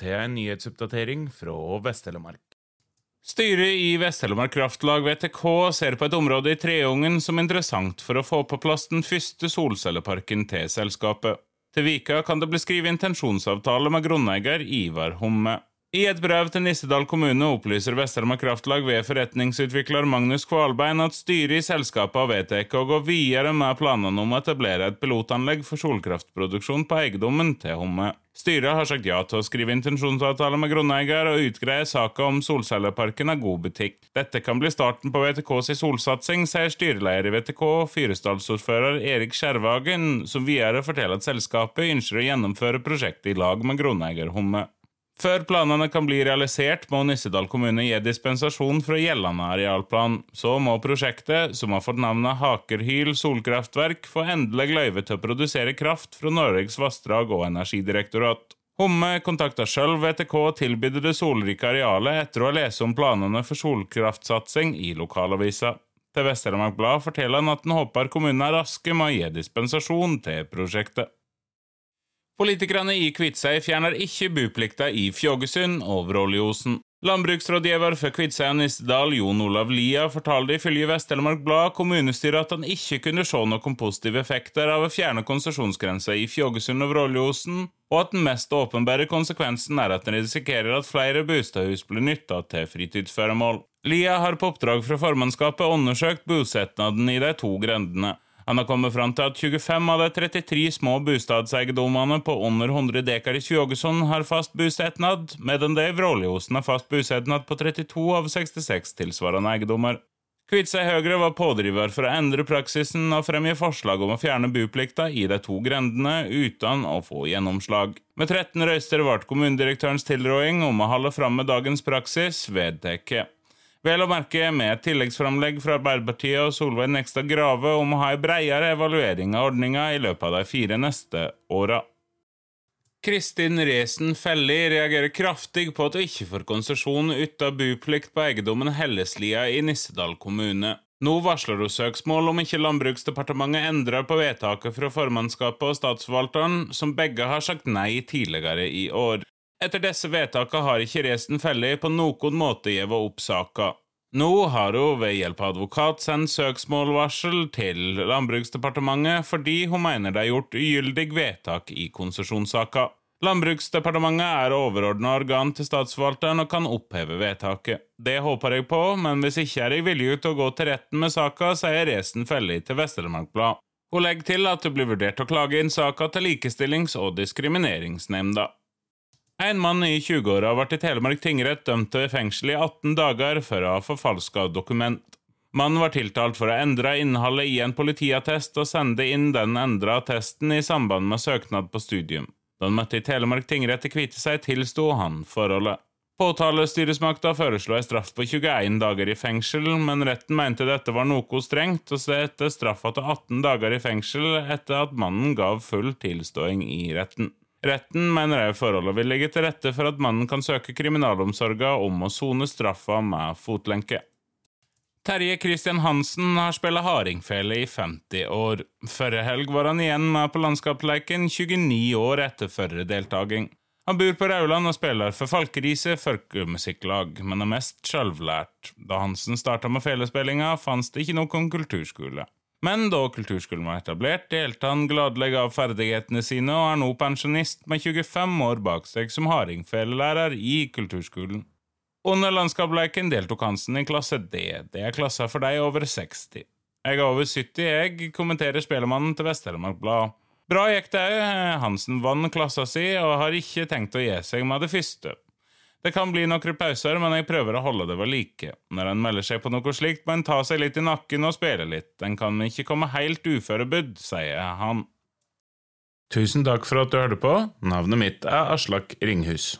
Til en nyhetsoppdatering fra Vest-Telemark. Styret i Vest-Telemark Kraftlag VTK ser på et område i Treungen som interessant for å få på plass den første solcelleparken til selskapet. Til Vika kan det bli skrevet intensjonsavtale med grunneier Ivar Homme. I et brev til Nissedal kommune opplyser Vest-Telemark Kraftlag ved forretningsutvikler Magnus Kvalbein at styret i selskapet har vedtatt å gå videre med planene om å etablere et pilotanlegg for solkraftproduksjon på eiendommen til Homme. Styret har sagt ja til å skrive intensjonsavtale med grunneier og utgreie saka om solcelleparken er god butikk. Dette kan bli starten på VTKs solsatsing, sier styreleder i VTK, Fyresdalsordfører Erik Skjervagen, som videre forteller at selskapet ønsker å gjennomføre prosjektet i lag med grunneier Homme. Før planene kan bli realisert, må Nissedal kommune gi dispensasjon fra gjeldende arealplan. Så må prosjektet, som har fått navnet Hakerhyl solkraftverk, få endelig løyve til å produsere kraft fra Norges vassdrag og energidirektorat. Homme kontakta sjøl VTK og tilbød det solrike arealet etter å ha lest om planene for solkraftsatsing i lokalavisa. Til Vest-Telemark Blad forteller han at han håper kommunen er raske med å gi dispensasjon til prosjektet. Politikerne i Kviteseid fjerner ikke buplikta i Fjågesund og Vråliosen. Landbruksrådgiver for Kviteseid og Nissedal, Jon Olav Lia, fortalte ifølge Vest-Telemark Blad kommunestyret at han ikke kunne se noen positive effekter av å fjerne konsesjonsgrensa i Fjågesund og Vråliosen, og at den mest åpenbare konsekvensen er at en risikerer at flere bostadhus blir nytta til fritidsføremål. Lia har på oppdrag fra formannskapet undersøkt bosetnaden i de to grendene. Han har kommet fram til at 25 av de 33 små bostadseiendommene på under 100 dekar i Tjågesund har fast bosetnad, medan det i Vråliosen har fast bosetnad på 32 av 66 tilsvarende eiendommer. Kviteseid Høyre var pådriver for å endre praksisen og fremge forslag om å fjerne boplikta i de to grendene uten å få gjennomslag. Med 13 røyster ble kommunedirektørens tilråding om å holde fram med dagens praksis vedtatt. Vel å merke med et tilleggsframlegg fra Arbeiderpartiet og Solveig Nekstad Grave om å ha en bredere evaluering av ordninga i løpet av de fire neste åra. Kristin Resen Felli reagerer kraftig på at hun ikke får konsesjon uten buplikt på eiendommen Helleslia i Nissedal kommune. Nå varsler hun søksmål om ikke Landbruksdepartementet endrer på vedtaket fra formannskapet og statsforvalteren, som begge har sagt nei tidligere i år. Etter disse vedtakene har ikke Resen Felli på noen måte gitt opp saka. Nå har hun ved hjelp av advokat sendt søksmålvarsel til Landbruksdepartementet fordi hun mener det er gjort ugyldig vedtak i konsesjonssaka. Landbruksdepartementet er overordna organ til statsforvalteren og kan oppheve vedtaket. Det håper jeg på, men hvis ikke er jeg villig til å gå til retten med saka, sier Resen Felli til Vest-Telemark Blad. Hun legger til at det blir vurdert å klage inn saka til Likestillings- og diskrimineringsnemnda. En mann i 20-åra ble i Telemark tingrett dømt til fengsel i 18 dager for å ha forfalska dokument. Mannen var tiltalt for å endre innholdet i en politiattest og sende inn den endra attesten i samband med søknad på studium. Da han møtte i Telemark tingrett i Kviteseid, tilsto han forholdet. Påtalestyresmakta foreslo ei straff på 21 dager i fengsel, men retten mente dette var noe strengt, og satte straffa til 18 dager i fengsel etter at mannen gav full tilståing i retten. Retten mener òg forholdet vil legge til rette for at mannen kan søke kriminalomsorga om å sone straffa med fotlenke. Terje Christian Hansen har spilt hardingfele i 50 år. Forrige helg var han igjen med på landskapsleiken 29 år etter forrige deltaking. Han bor på Rauland og spiller for Falkerise folkemusikklag, men er mest sjølvlært. Da Hansen starta med felespillinga, fantes det ikke noen kulturskole. Men da kulturskolen var etablert, delte han gladelig av ferdighetene sine, og er nå pensjonist med 25 år bak seg som hardingfelelærer i kulturskolen. Under landskapsleiken deltok Hansen i klasse D, det er klassa for de over 60. Jeg er over 70, jeg kommenterer Spelemannen til Vest-Telemark Blad. Bra gikk det òg, Hansen vant klassa si og har ikke tenkt å gi seg med det første. Det kan bli noen pauser, men jeg prøver å holde det ved like. Når en melder seg på noe slikt, må en ta seg litt i nakken og spille litt. En kan ikke komme helt uførebudd, sier han. Tusen takk for at du hørte på. Navnet mitt er Aslak Ringhus.